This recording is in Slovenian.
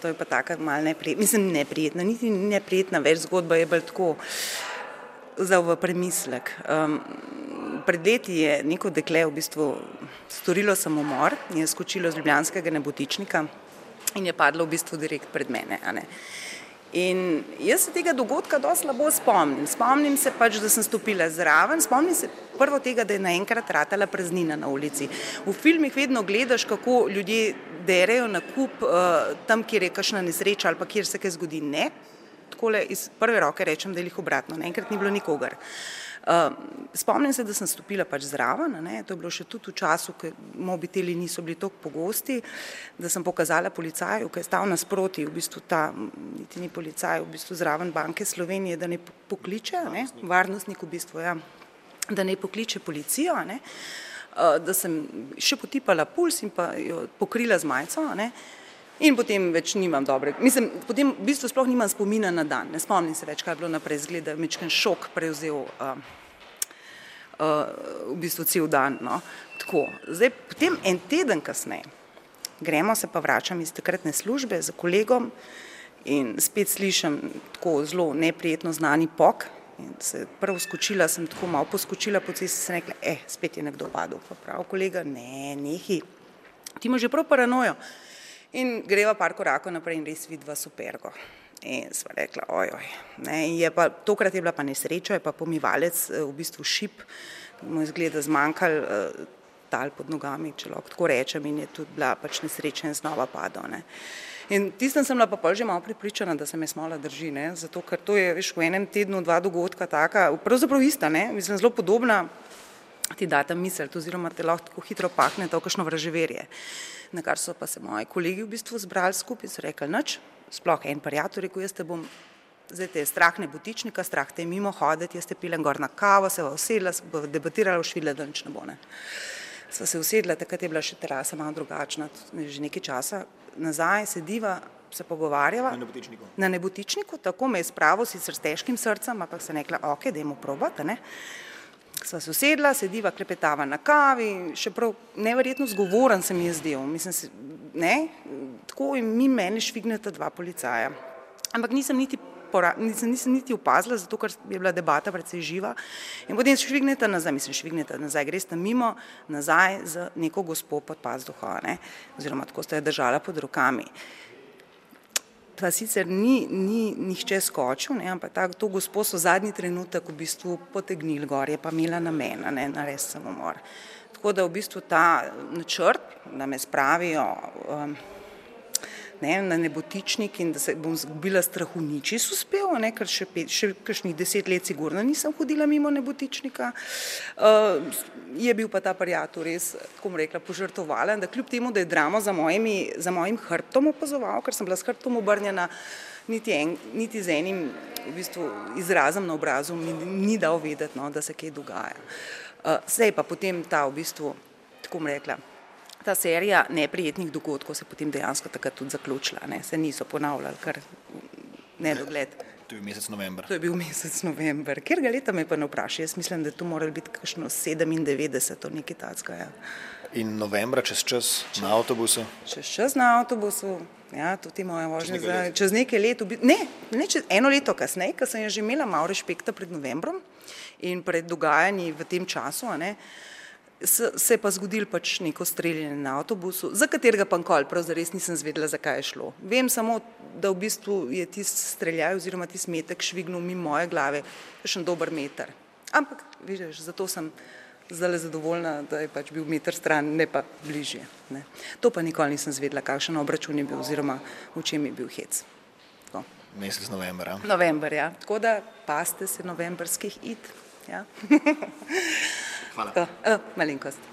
to je pa taka mal neprijetna, mislim neprijetna, niti neprijetna več zgodba je bolj tako za v premislek. Um, pred leti je neko dekle v bistvu storilo samomor, je skočilo z ljubljanskega nebotičnika in je padlo v bistvu direkt pred mene. In jaz se tega dogodka dosti slabo spomnim. Spomnim se pač, da sem stopila zraven, spomnim se prvo tega, da je naenkrat ratala praznina na ulici. V filmih vedno gledaš, kako ljudje derejo na kup uh, tam, kjer je kakšna nesreča ali pa kjer se kaj zgodi. Ne, takole iz prve roke rečem, da je jih obratno, naenkrat ni bilo nikogar. Uh, spomnim se, da sem stopila pač zraven, ne, to je bilo še tudi v času, ko mobiteli niso bili tako pogosti, da sem pokazala policaju, ki je stal nasproti, v bistvu ta, niti ni policaj, v bistvu zraven banke Slovenije, da ne pokliče, ne, varnostnik v bistvu, ja, da ne pokliče policijo, ne, ehm, da sem še potipala puls in pa jo pokrila z majico, ne, In potem več nimam dobre, mislim, potem v bistvu sploh nimam spomina na dan, ne spomnim se več, kaj je bilo naprej, zgleda, mečken šok prevzel uh, uh, v bistvu cel dan. No. Tako, zdaj, potem en teden kasneje, gremo se pa vračam iz takratne službe za kolegom in spet slišim tako zelo neprijetno znani pok. In se prvo skočila, sem tako malo poskočila po cesti, sem rekla, eh, spet je nekdo padel. Pa prav kolega, ne, nehi, ti imaš že prav paranojo. In greva par korakov naprej in res vidva supergo. In sva rekla, ojoj. Ne, je pa, tokrat je bila pa nesreča, je pa pomivalec eh, v bistvu šip, mu je zgleda zmanjkal eh, tal pod nogami, če lahko tako rečem, in je tudi bila pač nesreča in znova padal. Ne. In tistem sem bila pa pol že malo pripričana, da se me smola drži, ne, zato ker to je veš, v enem tednu dva dogodka taka, pravzaprav ista, ne, mislim, zelo podobna, ti data misel, oziroma te lahko tako hitro pahne to kakšno vraževerje. Na kar so pa se moji kolegi v bistvu zbrali skupaj in so rekli, nič, sploh en prijatelj, rekel, jaz te bom, zdaj te je strah nebotičnika, strah te je mimo hoditi, jaz te pilem gor na kavo, se bo debatirala, švile, da nič ne bo ne. Sva se usedla, takrat je bila še terasa malo drugačna, že nekaj časa nazaj, sediva, se pogovarjava. Na nebotičniku. Na nebotičniku, tako me je spravo, sicer s težkim srcem, ampak se rekla, ok, dajmo probati, ne sva se usedla, sediva, klepetava na kavi, še prav neverjetno zgovoren se mi je zdel, mislim, ne, tako in mi meni švigneta dva policaja. Ampak nisem niti, pora, nisem, niti opazila, zato ker je bila debata precej živa in potem švigneta nazaj, mislim, švigneta nazaj, gresta mimo nazaj z neko gospo pod pazduho, ne, oziroma tako sta jo držala pod rokami pa sicer ni, ni nihče skočil, ne, ampak ta, to gospod so zadnji trenutek v bistvu potegnili gor, je pa imela namen, ne, nares samomor. Tako da v bistvu ta načrt, da me spravijo um, ne, na nebotičnik in da se bom zgubila strahu niči uspel, ne, ker še, pet, še kakšnih deset let sigurno nisem hodila mimo nebotičnika. Uh, je bil pa ta prijatelj res, tako bom rekla, požrtovalen, da kljub temu, da je dramo za, mojimi, za mojim hrbtom opazoval, ker sem bila s hrbtom obrnjena, niti, en, niti z enim v bistvu, izrazom na obrazu mi ni dal vedeti, no, da se kaj dogaja. Uh, Sej pa potem ta v bistvu, tako bom rekla, ta serija neprijetnih dogodkov se potem dejansko takrat tudi zaključila, ne? se niso ponavljali kar nedogled. To je bil mesec november. To je bil mesec november. Ker ga leta me pa ne vpraša, jaz mislim, da je to moralo biti kakšno 97, nekaj tacka. Ja. In novembra čez čas čez, na avtobusu? Čez čas na avtobusu, ja, tudi moja vožnja za čez nekaj let, ne, ne čez eno leto kasneje, ker sem že imela malo respekta pred novembrom in pred dogajanji v tem času, ne, uh, se je pa zgodil pač neko streljanje na avtobusu, za katerega pa nikoli pravzaprav nisem zvedela, zakaj je šlo. Vem samo, da v bistvu je tisti streljaj oziroma tisti metek švignil mimo moje glave, še en dober meter. Ampak, vidiš, zato sem zdaj zadovoljna, da je pač bil meter stran, ne pa bližje. Ne. To pa nikoli nisem zvedela, kakšen obračun je bil oziroma v čem je bil hec. Tako. Mesec novembra. November, ja. Tako da paste se novembrskih id. Ja. Hvala. Malenkost.